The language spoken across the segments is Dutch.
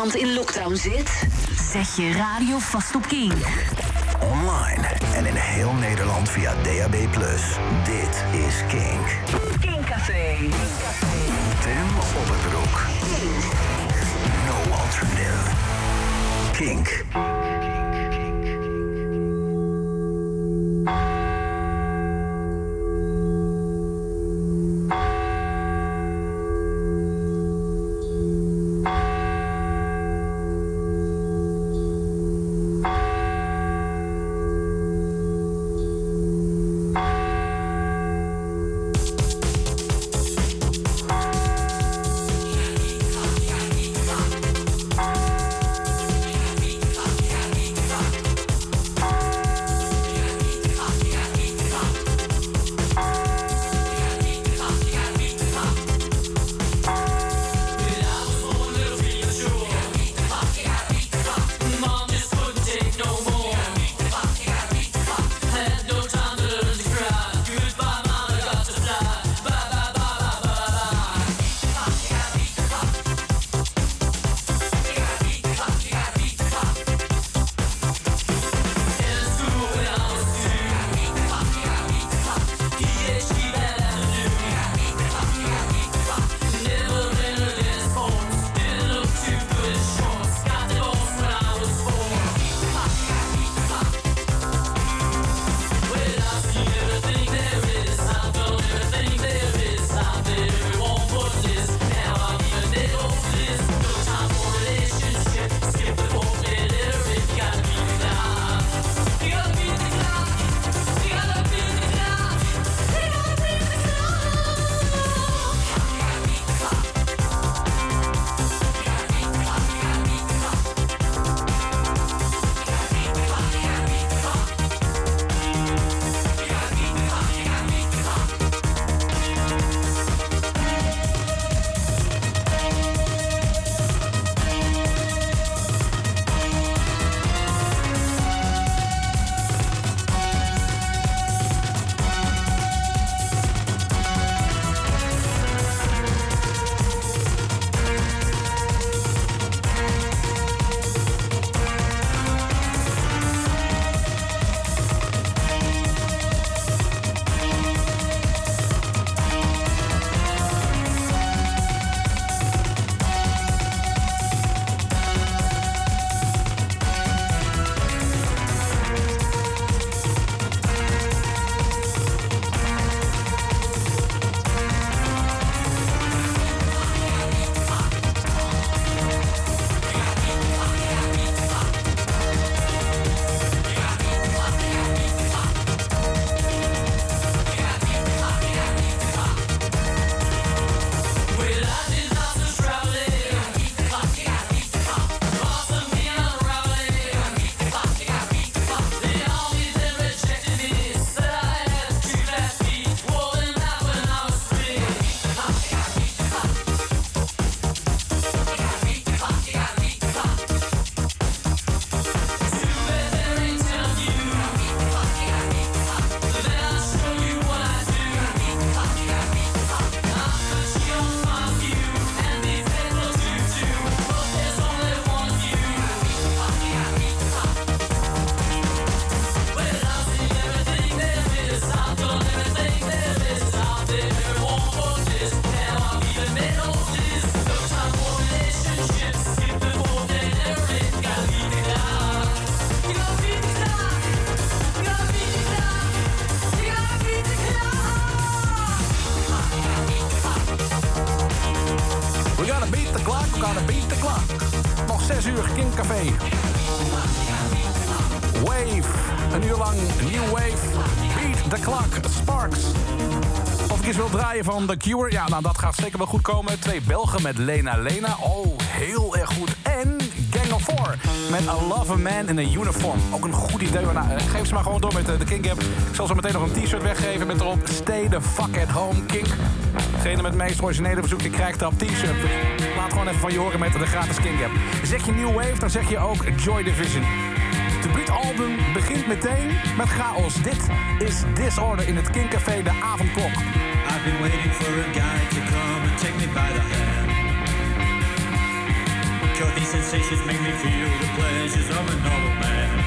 Nederland in lockdown zit? Zet je radio vast op Kink. Online en in heel Nederland via DAB+. Dit is Kink. Kink Café. Tim op het broek. No alternative. Kink. Van The Cure. Ja, nou dat gaat zeker wel goed komen. Twee Belgen met Lena Lena. Oh, heel erg goed. En Gang of Four met I Love a Man in a Uniform. Ook een goed idee. Nou, geef ze maar gewoon door met de King Gap. Ik zal zo meteen nog een t-shirt weggeven met erop Stay the fuck at home, King. Degene met het meest originele verzoek, die krijgt dat t-shirt. Laat gewoon even van je horen met de gratis King Gap. Zeg je New Wave, dan zeg je ook Joy Division. Debuutalbum begint meteen met chaos. Dit is Disorder in het Café de avondklok. I've been waiting for a guy to come and take me by the hand. These sensations make me feel the pleasures of a normal man.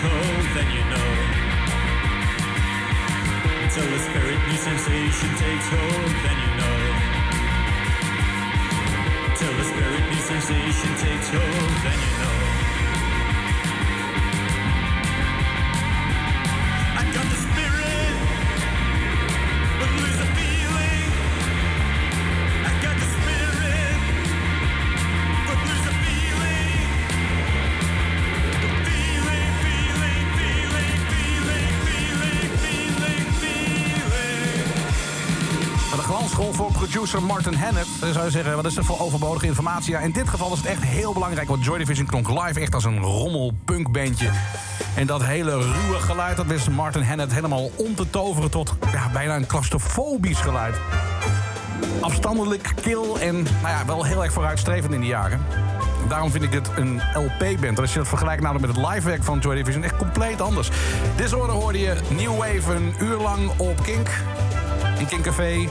Hold, then you know. Until the spirit new sensation takes hold, then you know. Till the spirit new sensation takes hold, then you know. Producer Martin Hannett. Dan zou je zeggen, wat is er voor overbodige informatie? Ja, in dit geval is het echt heel belangrijk. Want Joy Division klonk live echt als een rommel punkbandje. En dat hele ruwe geluid, dat wist Martin Hannett helemaal om te toveren... tot ja, bijna een claustrofobisch geluid. Afstandelijk, kil en nou ja, wel heel erg vooruitstrevend in die jaren. Daarom vind ik het een LP-band. Als je dat vergelijkt namelijk met het livewerk van Joy Division... echt compleet anders. Dit orde hoorde je New Wave een uur lang op Kink. In Kink Café.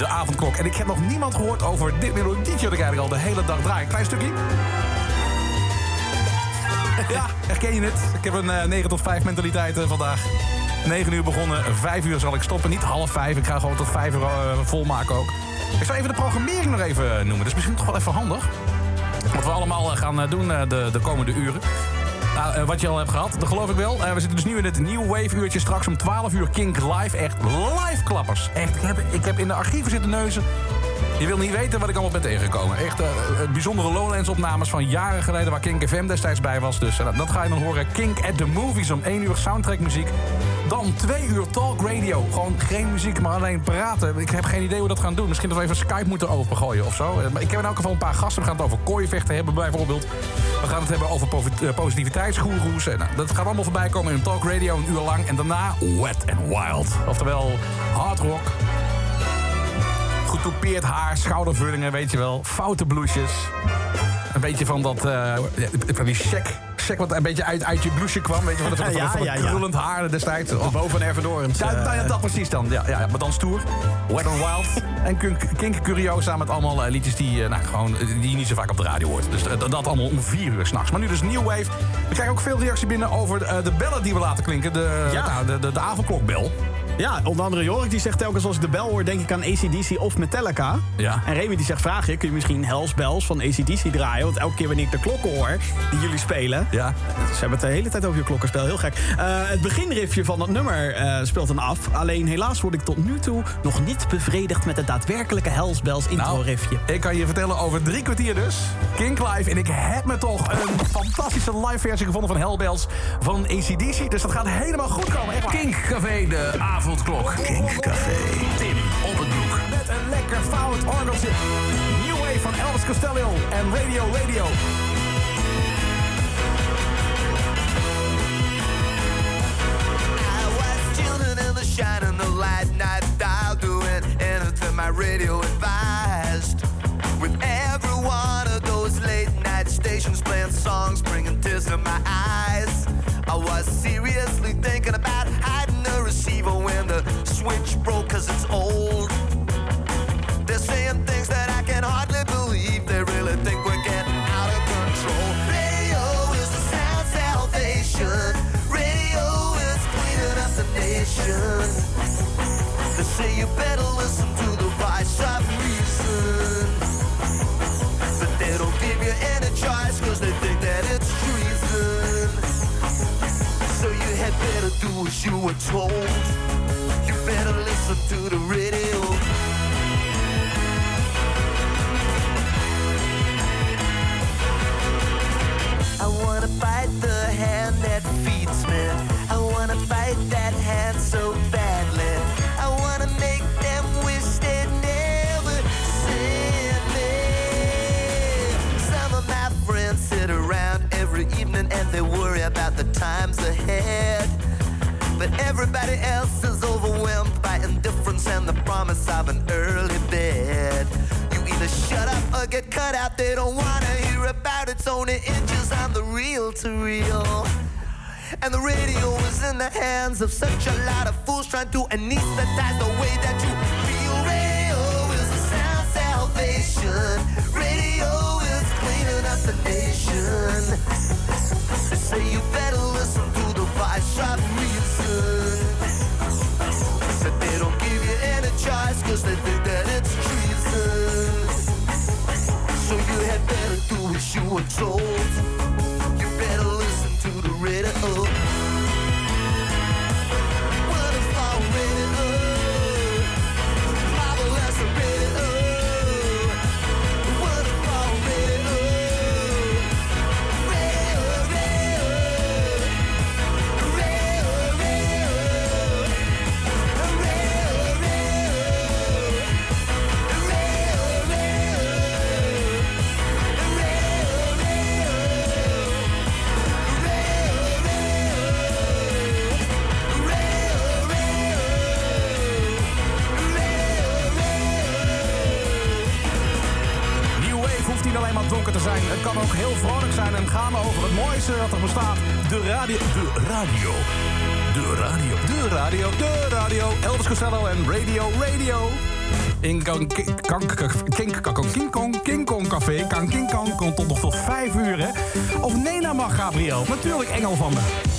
De avondklok. En ik heb nog niemand gehoord over dit melodietje... dat ik eigenlijk al de hele dag draai. Klein stukje. Ja, herken je het? Ik heb een eh, 9 tot 5 mentaliteit eh, vandaag. 9 uur begonnen, 5 uur zal ik stoppen. Niet half 5, ik ga gewoon tot 5 uur eh, volmaken ook. Ik zal even de programmering nog even noemen. Dat is misschien toch wel even handig. Wat we allemaal gaan doen de, de komende uren. Eh, wat je al hebt gehad, dat geloof ik wel. Eh, we zitten dus nu in het New Wave uurtje. Straks om 12 uur Kink Live. Echt live klappers. Echt, ik heb, ik heb in de archieven zitten neuzen. Je wil niet weten wat ik allemaal ben tegengekomen. Echt eh, bijzondere Lowlands-opnames van jaren geleden... waar Kink FM destijds bij was. Dus dat ga je dan horen. Kink at the Movies om 1 uur soundtrackmuziek. Dan 2 uur talk radio. Gewoon geen muziek, maar alleen praten. Ik heb geen idee hoe we dat gaan doen. Misschien dat we even Skype moeten opengooien of zo. Maar Ik heb in elk geval een paar gasten. We gaan het over kooivechten hebben bijvoorbeeld. We gaan het hebben over eh, positiviteitsgoeroes. En, nou, dat gaat allemaal voorbij komen in een talk radio een uur lang. En daarna Wet and Wild. Oftewel hard rock, Getoupeerd haar, schoudervullingen, weet je wel. Foute blouses. Een beetje van dat... eh, van die check, check wat een beetje uit, uit je blouseje kwam. Weet je, van, dat- van, dat- Ja, van dat ja, ja. krullend haar destijds. Oh. Boven. Ja, nou ja, dat precies dan. Ja, ja, maar dan stoer. Wet and Wild. En Kink, Curiosa met allemaal eh, liedjes die, eh, nou, gewoon, eh, die je niet zo vaak op de radio hoort. Dus dat allemaal om vier uur s'nachts. Maar nu dus New Wave. We krijgen ook veel reactie binnen over de bellen die we laten klinken. De, Ja. nou, de, de, de avondklokbel. Ja, onder andere Jorik die zegt telkens als ik de bel hoor... denk ik aan ACDC of Metallica. Ja. En Remy die zegt, vraag je, kun je misschien Hells Bells van ACDC draaien? Want elke keer wanneer ik de klokken hoor die jullie spelen... Ja. Ze hebben het de hele tijd over je klokkenspel, heel gek. Eh, het beginriffje van dat nummer eh, speelt dan af. Alleen helaas word ik tot nu toe nog niet bevredigd... met het daadwerkelijke Hells Bells intro-riffje. Nou, ik kan je vertellen over drie kwartier dus. Kink Live. En ik heb me toch een fantastische live versie gevonden van Hellbells van ACDC. Dus dat gaat helemaal goed komen. Echt. Kink Café, de avondklok. Kink Café. Tim op het broek. Met een lekker fout orgeltje. New Wave van Elvis Costello en Radio Radio. I was tuning in the shine and the light night dial doing anything my radio advised. With every one of those late night stations playing songs, bringing tears to my eyes. I was seriously thinking switch broke cause it's old. They're saying things that I can hardly believe. They really think we're getting out of control. Radio is the sound salvation. Radio is cleaning up the nation. They say you better listen to the voice of reason. But they don't give you any choice cause they think that it's treason. So you had better do as you were told. Listen to the radio. I wanna fight the hand that feeds me. I wanna fight that hand so badly. I wanna make them wish they'd never seen me. Some of my friends sit around every evening and they worry about the times ahead. But everybody else is overwhelmed by indifference and the promise of an early bed. You either shut up or get cut out. They don't wanna hear about it. it's only inches on the reel to reel. And the radio is in the hands of such a lot of fools trying to anesthetize the way that you feel. Radio is the sound salvation. Radio is cleaning up the nation. They say you better listen to the voice of reason. Choice cause they think that it's treason. So you had better do as you were told. Zijn. Het kan ook heel vrolijk zijn en gaan over het mooiste wat er bestaat. De radio. De radio. De radio. De radio. De radio. Elvis Costello en Radio Radio. In King Kong King Kong Café. Kan King Kong komt tot nog tot vijf uur? Of Nena mag, Gabriel. Natuurlijk Engel van me.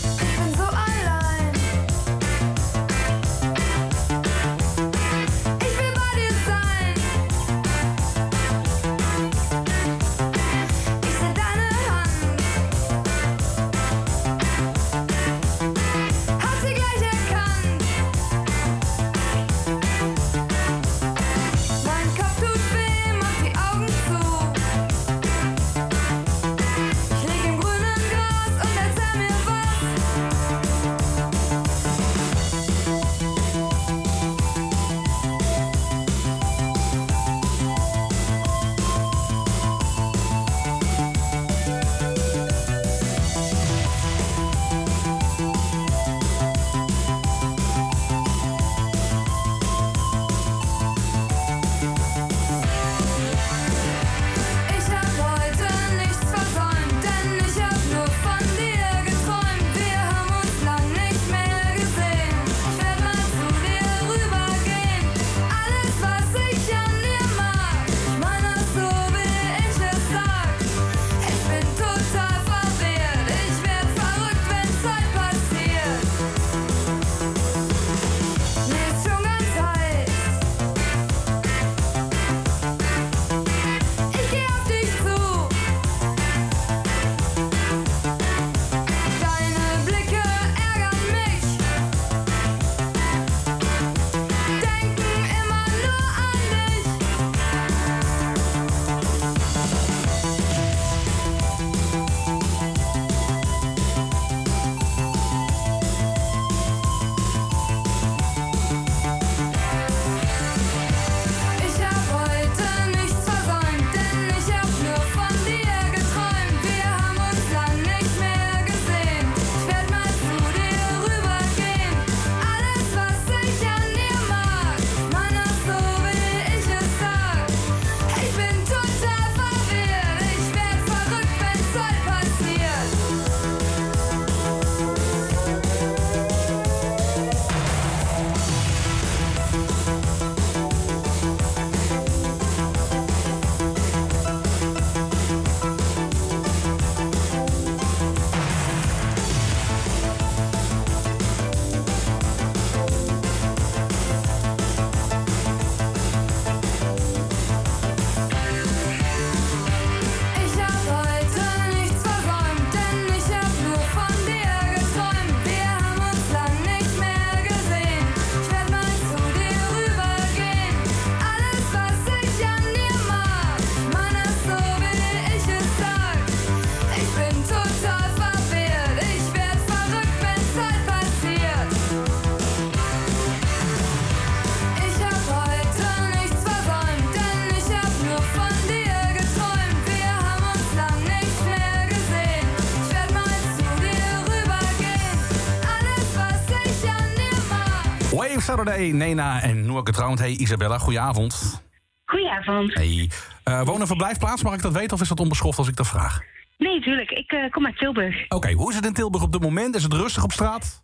Saturday, Nena en Noor getrouwd. Hey Isabella, goedenavond. Goedenavond. Hey. Eh woon- en verblijfplaats, mag ik dat weten of is dat onbeschoft als ik dat vraag? Nee, tuurlijk. Ik eh, kom uit Tilburg. Oké, hoe is het in Tilburg op dit moment? Is het rustig op straat?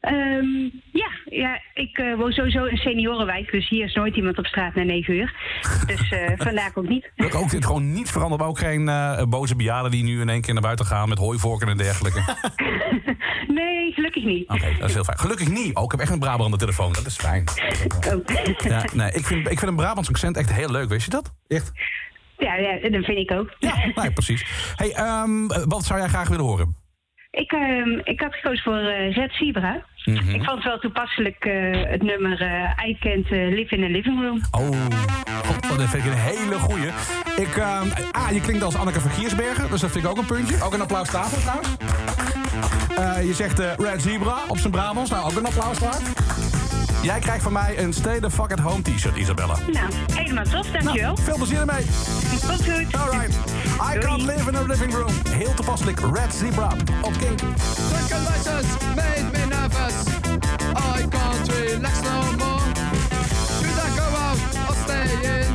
Ehm, ik eh, woon sowieso in een seniorenwijk, dus hier is nooit iemand op straat na 9 uur. Dus eh, vandaar ook niet. Ik ook dit gewoon niets veranderd, maar ook geen eh, boze bejaarden die nu in één keer naar buiten gaan met hooivorken en dergelijke. Oké, nee, gelukkig niet. dat is heel fijn. Gelukkig niet. Oh, ik heb echt een Brabander aan de telefoon. Dat is fijn. Oh. Ja, nee, ik vind, ik vind een Brabants accent echt heel leuk. Wist je dat? Echt? ja, ja, dat vind ik ook. Ja, nee, precies. Hey, ehm, wat zou jij graag willen horen? Ik, ehm, ik had gekozen voor Red Zebra. Mhm. Ik vond het wel toepasselijk eh, het nummer eh I Can't eh, Live in a Living Room. Oh, God, dat vind ik een hele goeie. Ik, ehm, ah, je klinkt als Anneke van Giersbergen, dus dat vind ik ook een puntje. Ook een applaus daarvoor trouwens. Eh, je zegt Red Zebra op zijn Brabants, nou ook een applaus waard. Jij krijgt van mij een Stay the Fuck at Home t-shirt, Isabella. Nou, helemaal tof, dankjewel. Nou, veel plezier ermee. Komt goed. Alright. I can't live in a living room. Heel toepasselijk, Red Zebra op Kink. Tranquilizers made me nervous. I can't relax no more. Should I go out or stay in?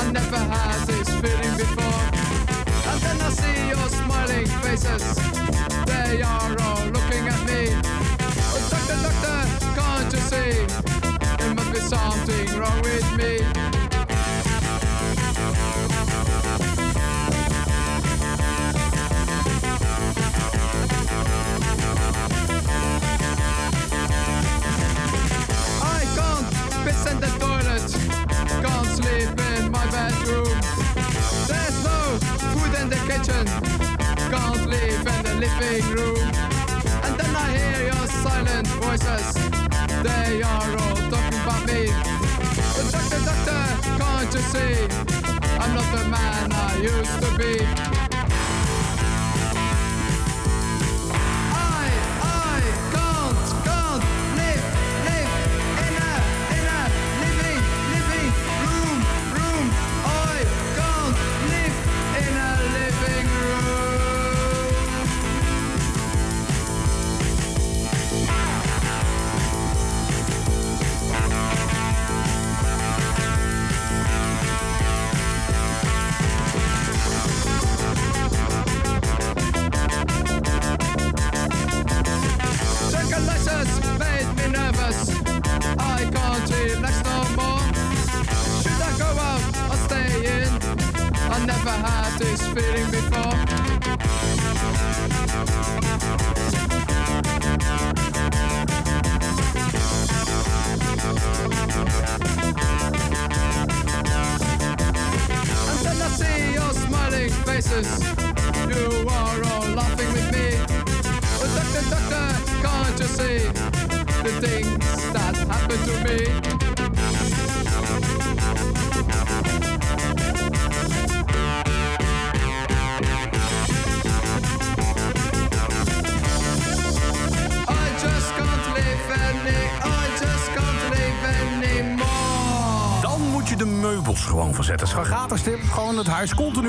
I never had this feeling before. And then I see your smiling faces. They are all looking at me. Oh, doctor, doctor, can't you see? There must be something wrong with me. My bedroom. There's no food in the kitchen. Can't live in the living room. And then I hear your silent voices. They are all talking about me. But doctor, doctor, can't you see? I'm not the man I used to be.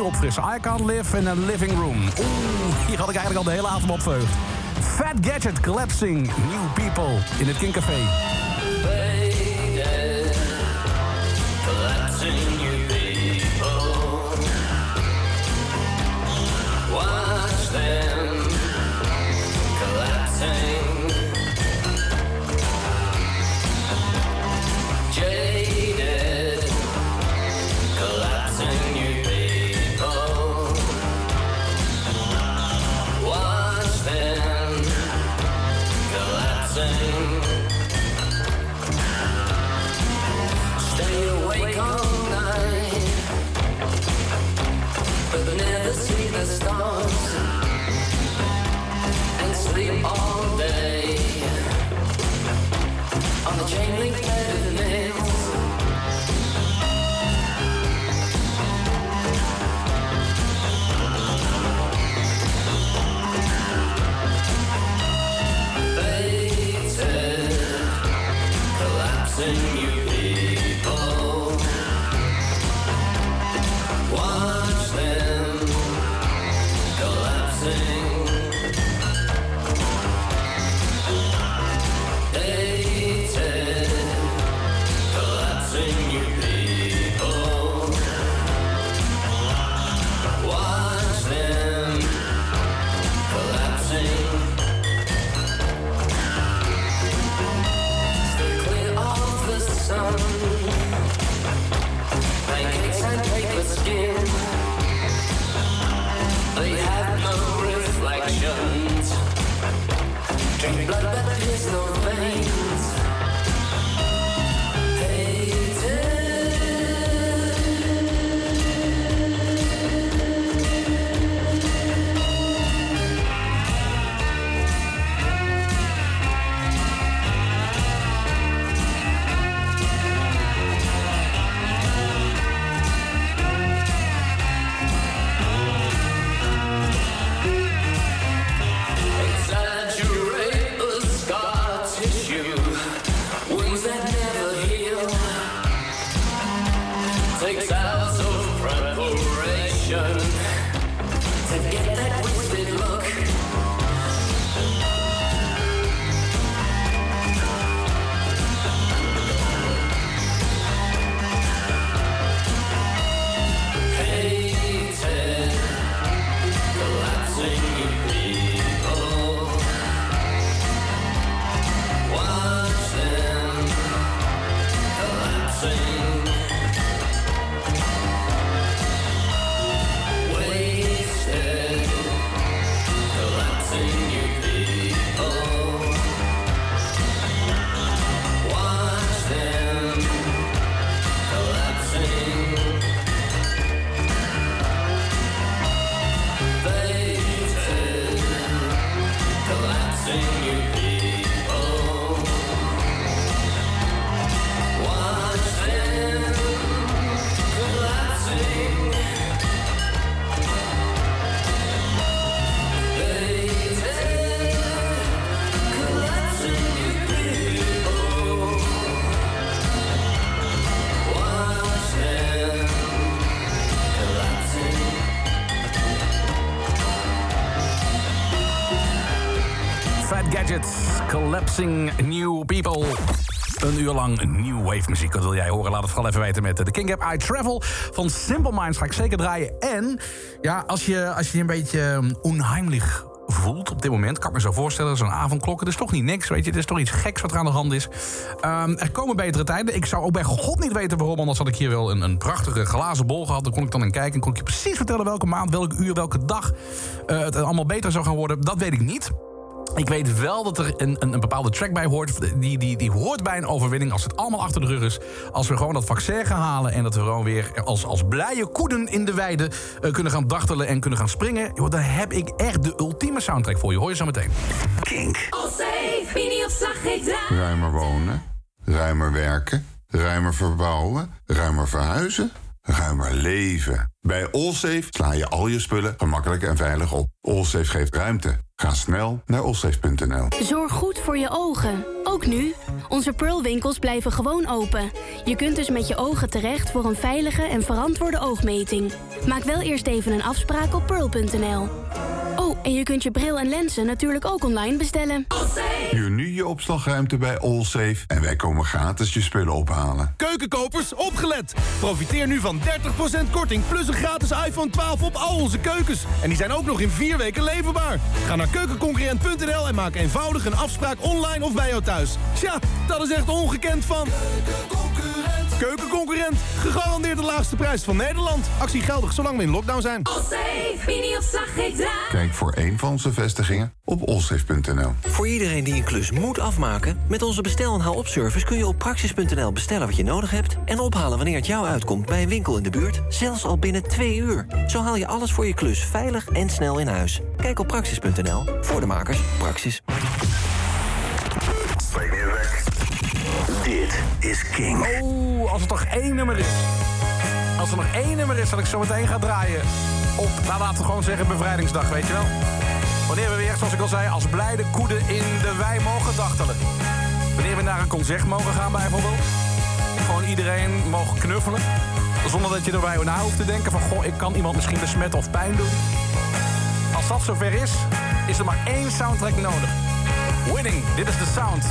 Opfrissen. I can't live in a living room. Oeh, hier had ik eigenlijk al de hele avond op. Fat Gadget Collapsing New People in het Kinkcafé. Collapsing New People. Een uur lang new wave muziek. Wat wil jij horen? Laat het vooral even weten met de King Gap I Travel van Simple Minds. Ga ik zeker draaien. En ja, als je als je, een beetje um, onheimlich voelt op dit moment... kan ik me zo voorstellen, zo'n avondklok... het is toch niet niks, weet je. Het is toch iets geks wat er aan de hand is. Ehm, er komen betere tijden. Ik zou ook bij god niet weten waarom... anders had ik hier wel een, een prachtige glazen bol gehad. Daar kon ik dan in kijken en kon ik je precies vertellen... welke maand, welk uur, welke dag eh, het allemaal beter zou gaan worden. Dat weet ik niet. Ik weet wel dat er een, een, een bepaalde track bij hoort. Die, die, die hoort bij een overwinning als het allemaal achter de rug is. Als we gewoon dat vaccin gaan halen. En dat we gewoon weer als, als blije koeden in de weide eh, kunnen gaan dachtelen en kunnen gaan springen. Joh, dan heb ik echt de ultieme soundtrack voor je. Hoor je zo meteen. Kink. Ruimer wonen, ruimer werken, ruimer verbouwen, ruimer verhuizen, ruimer leven. Bij Allsafe sla je al je spullen gemakkelijk en veilig op. Allsafe geeft ruimte. Ga snel naar allsafe.nl. Zorg goed voor je ogen. Ook nu. Onze Pearl-winkels blijven gewoon open. Je kunt dus met je ogen terecht voor een veilige en verantwoorde oogmeting. Maak wel eerst even een afspraak op pearl.nl. Oh, en je kunt je bril en lenzen natuurlijk ook online bestellen. Huur nu je opslagruimte bij Allsafe en wij komen gratis je spullen ophalen. Keukenkopers, opgelet! Profiteer nu van 30% korting plus een gratis iPhone 12 op al onze keukens. En die zijn ook nog in vier weken leverbaar. Ga naar keukenconcurrent.nl en maak eenvoudig een afspraak online of bij jou thuis. Tja, dat is echt ongekend van... Keukenconcurrent, gegarandeerd de laagste prijs van Nederland. Actie geldig zolang we in lockdown zijn. Mini-opslag. Kijk voor een van onze vestigingen op allsafe.nl. Voor iedereen die een klus moet afmaken... met onze bestel- en haal-op-service kun je op praxis.nl bestellen wat je nodig hebt... en ophalen wanneer het jou uitkomt bij een winkel in de buurt. Zelfs al binnen twee uur. Zo haal je alles voor je klus veilig en snel in huis. Kijk op praxis.nl. Voor de makers, Praxis. Is King. Oeh, als er toch één nummer is. Als er nog één nummer is dat ik zo meteen ga draaien. Op, nou laten we gewoon zeggen, bevrijdingsdag, weet je wel. Wanneer we weer, zoals ik al zei, als blijde koeden in de wei mogen dachtelen. Wanneer we naar een concert mogen gaan bijvoorbeeld. Gewoon iedereen mogen knuffelen. Zonder dat je erbij na hoeft te denken van... goh, ik kan iemand misschien besmetten of pijn doen. Als dat zover is, is er maar één soundtrack nodig. Winning, dit is de sound.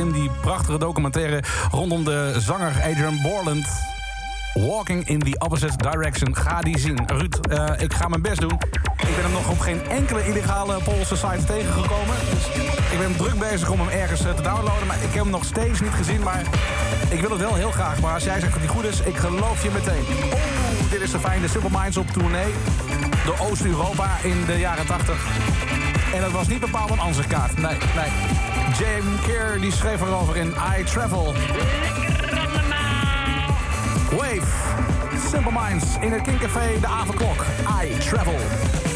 Tim, die prachtige documentaire rondom de zanger Adrian Borland... Walking in the Opposite Direction. Ga die zien. Ruud, eh, ik ga mijn best doen. Ik ben hem nog op geen enkele illegale Poolse site tegengekomen. Dus ik ben druk bezig om hem ergens eh, te downloaden. Maar ik heb hem nog steeds niet gezien. Maar ik wil het wel heel graag. Maar als jij zegt dat hij goed is, ik geloof je meteen. Oeh, dit is de fijne Simple Minds op tournee. Door Oost-Europa in de jaren 80. En dat was niet bepaald een ansichtkaart. Nee, nee. James Keir die schreef erover in I Travel. Wave. Simple Minds in het Kinkcafé de avondklok. I Travel.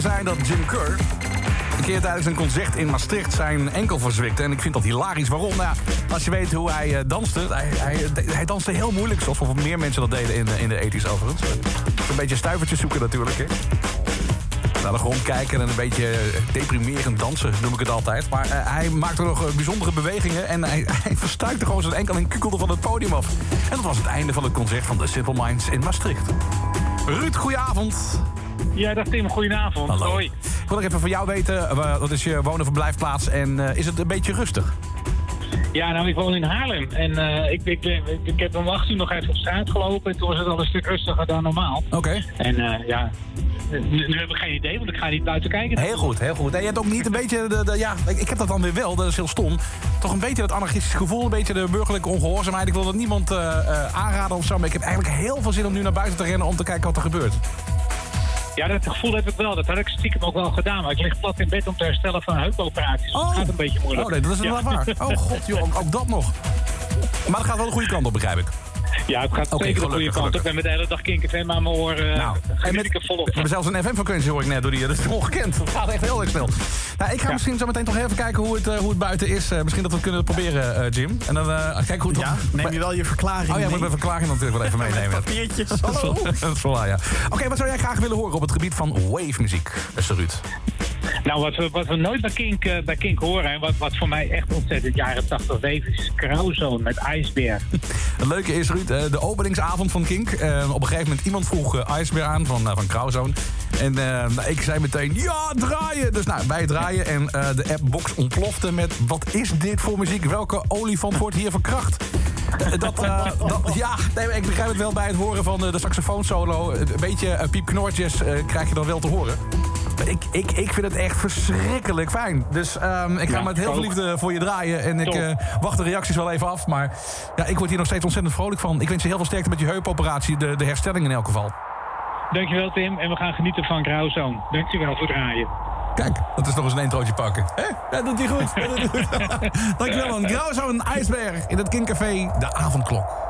Zijn dat Jim Kerr een keer tijdens een concert in Maastricht zijn enkel verzwikte. En ik vind dat hilarisch. Waarom? Nou, als je weet hoe hij eh, danste. Hij, hij, hij danste heel moeilijk, zoals meer mensen dat deden in, de- in de ethisch overigens. Een beetje stuivertjes zoeken natuurlijk, hè. Naar de grond kijken en een beetje deprimerend dansen, noem ik het altijd. Maar eh, hij maakte nog eh, bijzondere bewegingen en hij, hij verstuikte gewoon zijn enkel en kukelde van het podium af. En dat was het einde van het concert van de Simple Minds in Maastricht. Ruud, goedenavond. Ja, dag Tim, goedenavond. Hallo. Hoi. Ik wil nog even van jou weten, eh, wat is je wonen- en verblijfplaats en eh, is het een beetje rustig? Ja, nou, ik woon in Haarlem. En eh, ik, ik, ik, ik heb om 8 uur nog even op straat gelopen. En toen was het al een stuk rustiger dan normaal. Oké. En ja, nu, nu heb ik geen idee, want ik ga niet buiten kijken. Heel goed, heel goed. En je hebt ook niet een beetje, de, de- ja, ik, ik heb dat dan weer wel, dat is heel stom. Toch een beetje dat anarchistisch gevoel, een beetje de burgerlijke ongehoorzaamheid. Ik wil dat niemand aanraden of zo, maar ik heb eigenlijk heel veel zin om nu naar buiten te rennen om te kijken wat er gebeurt. Ja, dat gevoel heb ik wel. Dat had ik stiekem ook wel gedaan. Maar ik lig plat in bed om te herstellen van een heupoperatie. Dus dat gaat een beetje moeilijk. Oh nee, dat is Ja. wel waar. Oh god, joh, ook, ook dat nog. Maar het gaat wel de goede kant op, begrijp ik. Ja, het gaat Oké, zeker de goede kant op. En met de hele dag Kink FM aan mijn oren. Nou, en met, ik volop We hebben zelfs een FM-frequentie hoor ik net door die. Dat is ongekend. Het gaat echt heel erg snel. Nou, ik ga misschien zo meteen toch even kijken hoe het, eh, hoe het buiten is. Eh, misschien dat we het kunnen proberen, eh, Jim. En dan eh kijken hoe het Ja, neem je wel je verklaring Oh ja, moet mijn verklaring natuurlijk wel even meenemen. papiertjes. Dat is wel- dat is wel ja. Oké, wat zou jij graag willen horen op het gebied van wave-muziek, beste Ruud? Nou, wat we, wat we nooit bij Kink, eh, bij Kink horen... en wat, wat voor mij echt ontzettend jaren 80 weef is... Krauwzoon met IJsberg. Het leuke is, Ruud, eh, de openingsavond van Kink. eh, op een gegeven moment iemand vroeg IJsbeer aan van, van Crowzone. En ik zei meteen, ja, draaien! Dus nou, wij draaien en de appbox ontplofte met... wat is dit voor muziek? Welke olifant wordt hier verkracht? Dat, dat, ja, nee, ik begrijp het wel bij het horen van de saxofoonsolo. Een beetje uh, piepknoortjes krijg je dan wel te horen. Ik, ik, ik vind het echt verschrikkelijk fijn. Dus ehm, ik ga Ja, met heel veel liefde voor je draaien. En ik eh, wacht de reacties wel even af. Maar ja, ik word hier nog steeds ontzettend vrolijk van. Ik wens je heel veel sterkte met je heupoperatie. De, de herstelling in elk geval. Dankjewel Tim. En we gaan genieten van Krauwzoon. Dankjewel voor het draaien. Kijk, dat is nog eens een introotje pakken. Hè? Dat doet hij goed. Dat doet hij goed. Dankjewel man. Grauw een ijsberg in het Kinkcafé. De avondklok.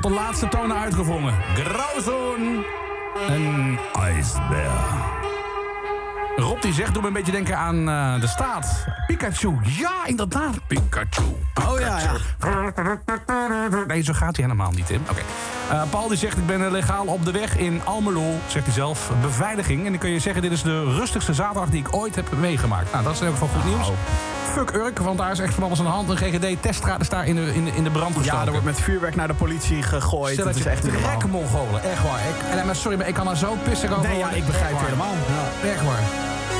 Tot de laatste tonen uitgevrongen. Grauzone. Een ijsbeer. Rob die zegt, doe me een beetje denken aan eh, de staat. Pikachu. Ja, inderdaad. Pikachu. Oh ja, ja. Nee, zo gaat hij helemaal niet, Tim. Oké. Eh, Paul die zegt, ik ben eh, legaal op de weg in Almelo, zegt hij zelf. Beveiliging. En dan kun je zeggen, dit is de rustigste zaterdag die ik ooit heb meegemaakt. Nou, dat is in geval goed nieuws. Fuck Urk, want daar is echt van alles aan de hand. Een GGD-teststraat is daar in de, in de, in de brand gestoken. Ja, er wordt met vuurwerk naar de politie gegooid. Stel Dat is echt gekke Mongolen, echt waar. Ik, en, maar sorry, maar ik kan daar zo pissig over Nee, ja, ik begrijp het helemaal. Echt waar.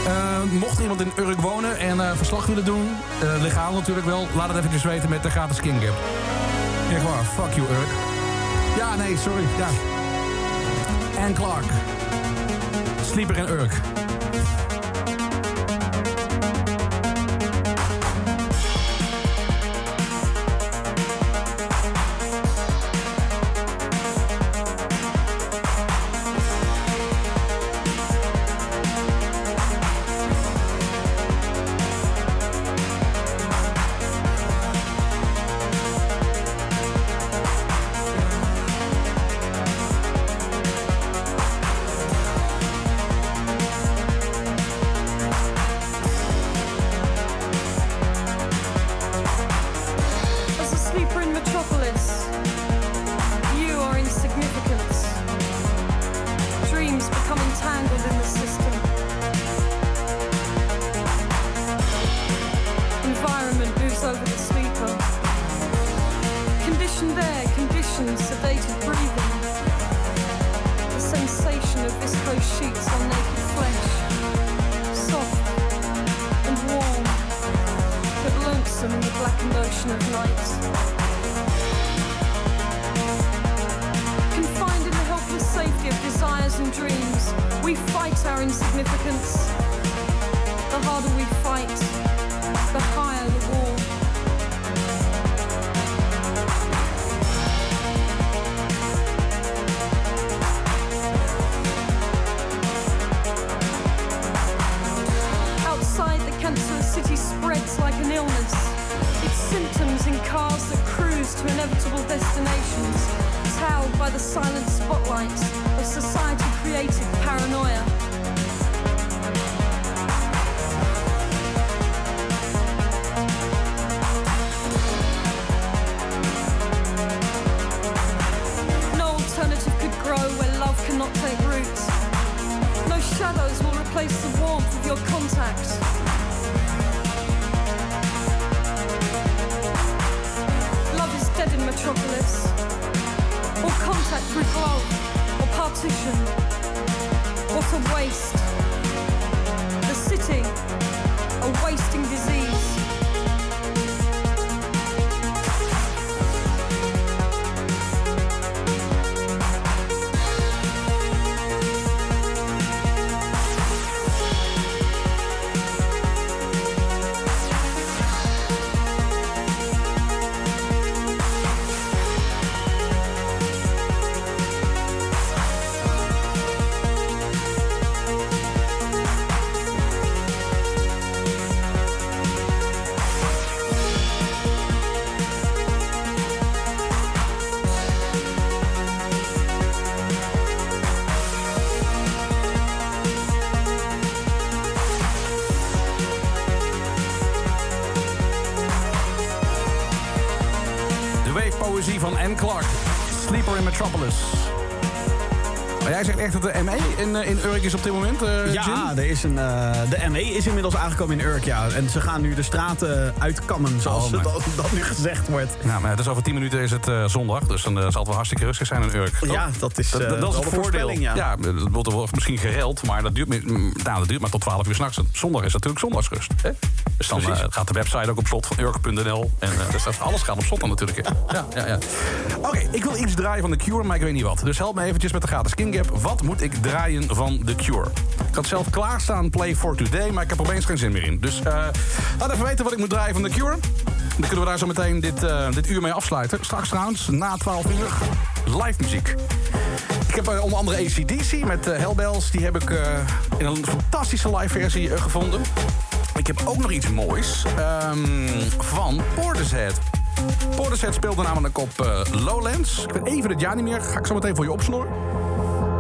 Eh, mocht iemand in Urk wonen en eh, verslag willen doen, eh, legaal natuurlijk wel, laat het eventjes weten met de gratis King Gap. Echt waar, fuck you Urk. Ja, nee, sorry, ja. En Clark. Sleeper in Urk. Dreams, we fight our insignificance. The harder we fight, the higher the wall. Outside, the cancerous city spreads like an illness. Its symptoms in cars that cruise to inevitable destinations, towed by the silent spotlights of society created paranoia. No alternative could grow where love cannot take root. No shadows will replace the warmth of your contact. Love is dead in Metropolis. All contact through glove or partition. A waste. The city, a wasting disease. Echt dat de ME in, eh, in Urk is op dit moment, eh, Ja, er is een, eh, de ME is inmiddels aangekomen in Urk, ja. En ze gaan nu de straten uitkammen, zoals Oh, dat nu gezegd wordt. Nou, maar dus over 10 minuten is het eh, zondag, dus dan zal het wel hartstikke rustig zijn in Urk. toch? Ja, dat is, dat, eh, dat is het de voordeel. ja. dat wordt misschien gereld, maar dat duurt, mm, nou, dat duurt maar tot 12 uur s'nachts. Zondag is natuurlijk zondagsrust. Hè? Dus dan eh, gaat de website ook op slot van urk.nl. En eh, dus dat, alles gaat op slot dan natuurlijk. hè. Ja, ja, ja. Oké, ik wil iets draaien van The Cure, maar ik weet niet wat. Dus help me eventjes met de gratis King Gap. Wat moet ik draaien van The Cure? Ik had zelf klaarstaan Play for Today, maar ik heb opeens geen zin meer in. Dus eh, laat even weten wat ik moet draaien van The Cure. Dan kunnen we daar zo meteen dit, dit uur mee afsluiten. Straks trouwens, na 12 uur, live muziek. Ik heb onder andere ACDC met Hellbells. Die heb ik in een fantastische live versie gevonden. Ik heb ook nog iets moois ehm, van Portishead. Portishead speelde namelijk op eh, Lowlands. Ik weet even het jaar niet meer. Ga ik zo meteen voor je opsnoren.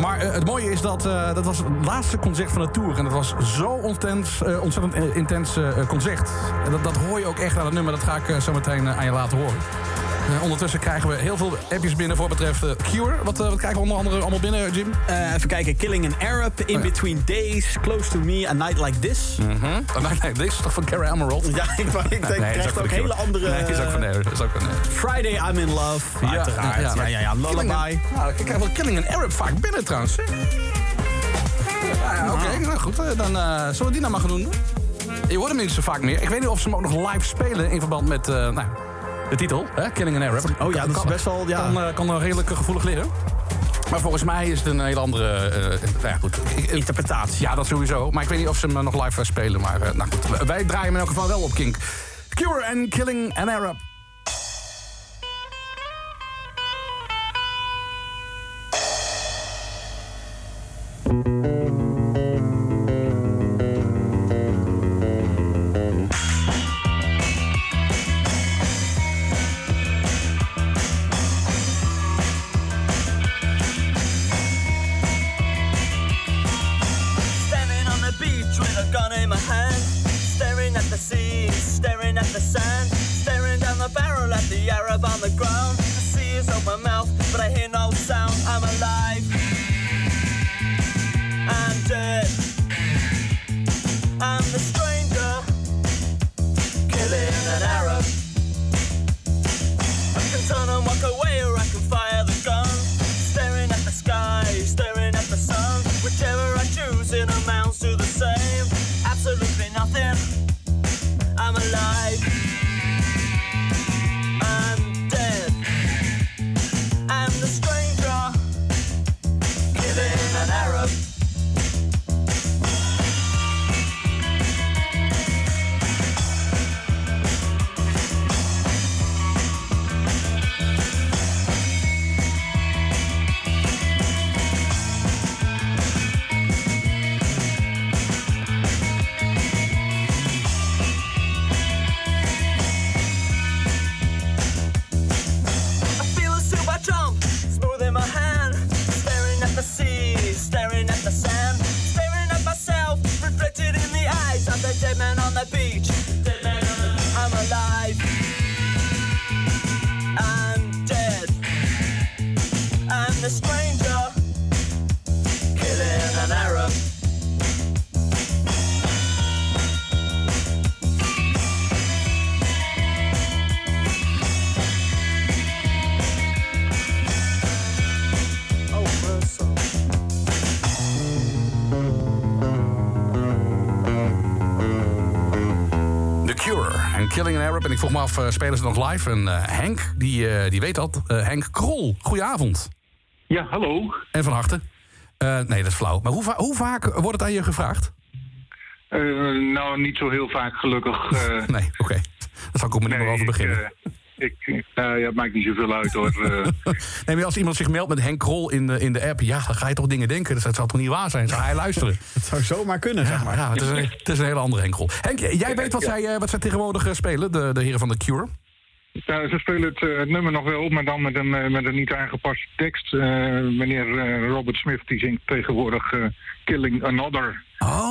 Maar eh, het mooie is dat eh, dat was het laatste concert van de tour. En dat was zo ontzettend intens concert. En dat, dat hoor je ook echt aan het nummer. Dat ga ik zo meteen aan je laten horen. Eh, ondertussen krijgen we heel veel appjes binnen voor betreft eh, Cure. Wat, eh, wat krijgen we onder andere allemaal binnen, Jim? Even kijken. Killing an Arab, In Oh ja. Between Days, Close to Me, A Night Like This. Mhm. Oh, nee, nee, dit is toch van Gary Emerald? Ja, ik, ik denk, Nee, is krijgt ook ook hele andere... Nee, is ook van nee, is ook van nee. Friday, I'm in Love, uiteraard. Ja, ja, ja, Killing Lullaby. an- Ja, ik krijg wel Killing an Arab vaak binnen trouwens. hè? Ja, ja, Oké, nou goed. eh, Dan zullen we die nou maar gaan doen. Je hoort hem niet zo vaak meer. Ik weet niet of ze hem ook nog live spelen in verband met... nou, de titel, hè? Killing an Arab. Oh ja, dat is best wel, ja. Kan, eh, kan er redelijk gevoelig liggen. Maar volgens mij is het een hele andere... eh, nou ja, goed. Interpretatie. Ja, dat sowieso. Maar ik weet niet of ze hem eh, nog live eh, spelen. Maar eh, nou goed, wij draaien hem in elk geval wel op Kink. Cure en Killing an Arab. Can walk away, or I can fire the gun. Staring at the sky, staring at the sun. Whichever I choose, it amounts to the same. Absolutely nothing. I'm alive. En ik vroeg me af, eh, spelen ze nog live? En eh, Henk, die, eh, die weet dat. Henk Krol, goedenavond. Ja, hallo. En van harte. Nee, dat is flauw. Maar hoe, va- hoe vaak wordt het aan je gevraagd? Nou, niet zo heel vaak gelukkig. nee, oké. Daar zal ik ook maar niet meer over beginnen. Eh, ik, nou ja, het maakt niet zoveel uit hoor. Eh, Nee, maar als iemand zich meldt met Henk Krol in de, in de app... ja, dan ga je toch dingen denken. Dus dat zal toch niet waar zijn? Zou hij luisteren? Het zou zomaar kunnen, zeg maar. Ja, het is, een, het is een hele andere Henk Krol. Henk, jij weet wat, zij, eh, wat zij tegenwoordig eh, spelen, de, de heren van The Cure? nou, ze spelen het, eh, het nummer nog wel, maar dan met een, eh, met een niet aangepaste tekst. Eh, meneer eh, Robert Smith die zingt tegenwoordig eh, Killing Another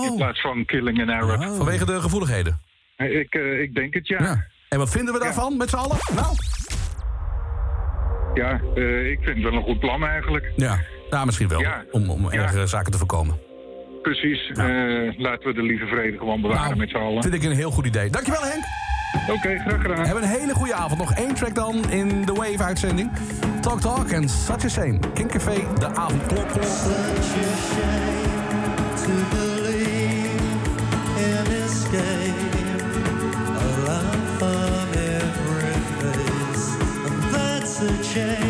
in plaats van Killing an Arab. Vanwege de gevoeligheden? Eh, ik, eh, ik denk het, ja. En wat vinden we daarvan met z'n allen? Nou? Ja, eh, ik vind het wel een goed plan eigenlijk. Ja, ja misschien wel. Ja. Om, om ergere zaken te voorkomen. Precies. Eh, laten we de lieve vrede gewoon bewaren Nou, met z'n allen. Vind ik een heel goed idee. Dankjewel Henk. Oké, graag gedaan. Hebben een hele goede avond. Nog één track dan in de Wave-uitzending. Talk Talk en Such a Shame. Kinkcafé, de avondklok. to believe Yeah.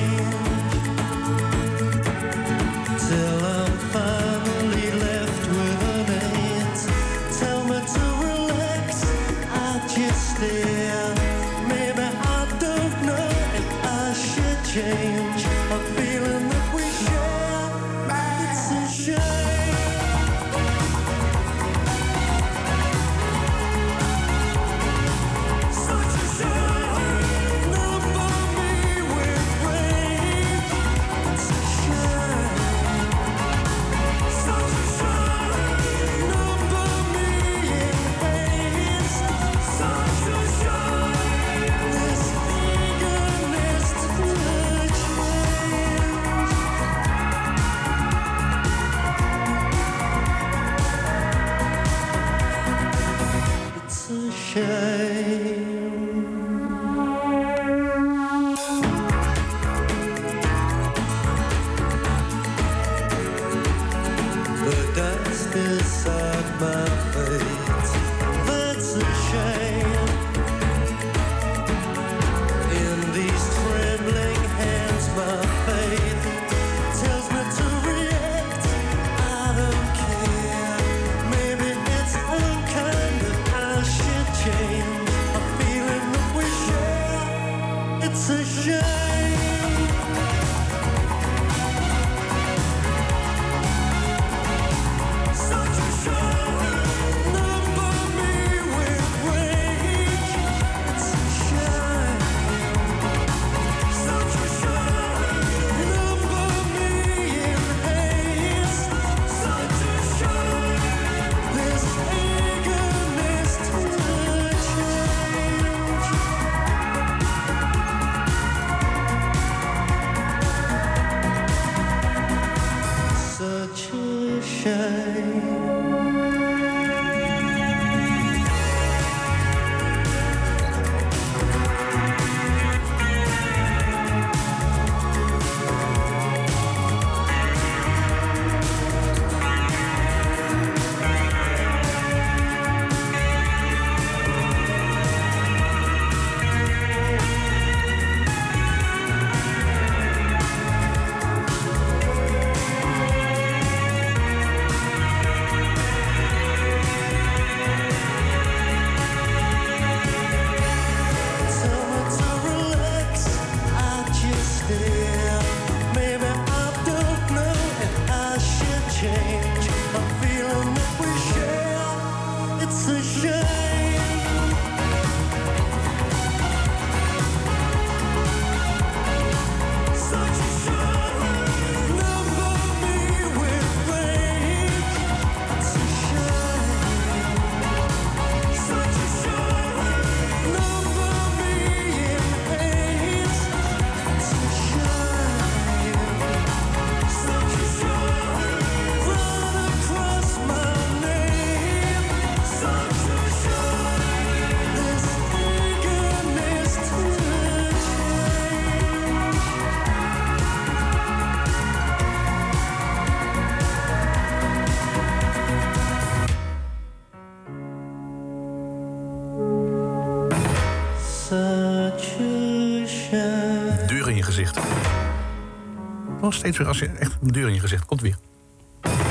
steeds weer als je echt een deur in je gezicht komt weer.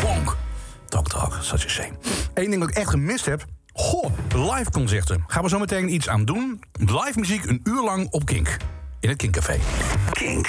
Bonk. Talk talk, such a shame. Eén ding dat ik echt gemist heb. Goh, live concerten. Gaan we zo meteen iets aan doen. Live muziek een uur lang op Kink. In het Kinkcafé. Kink.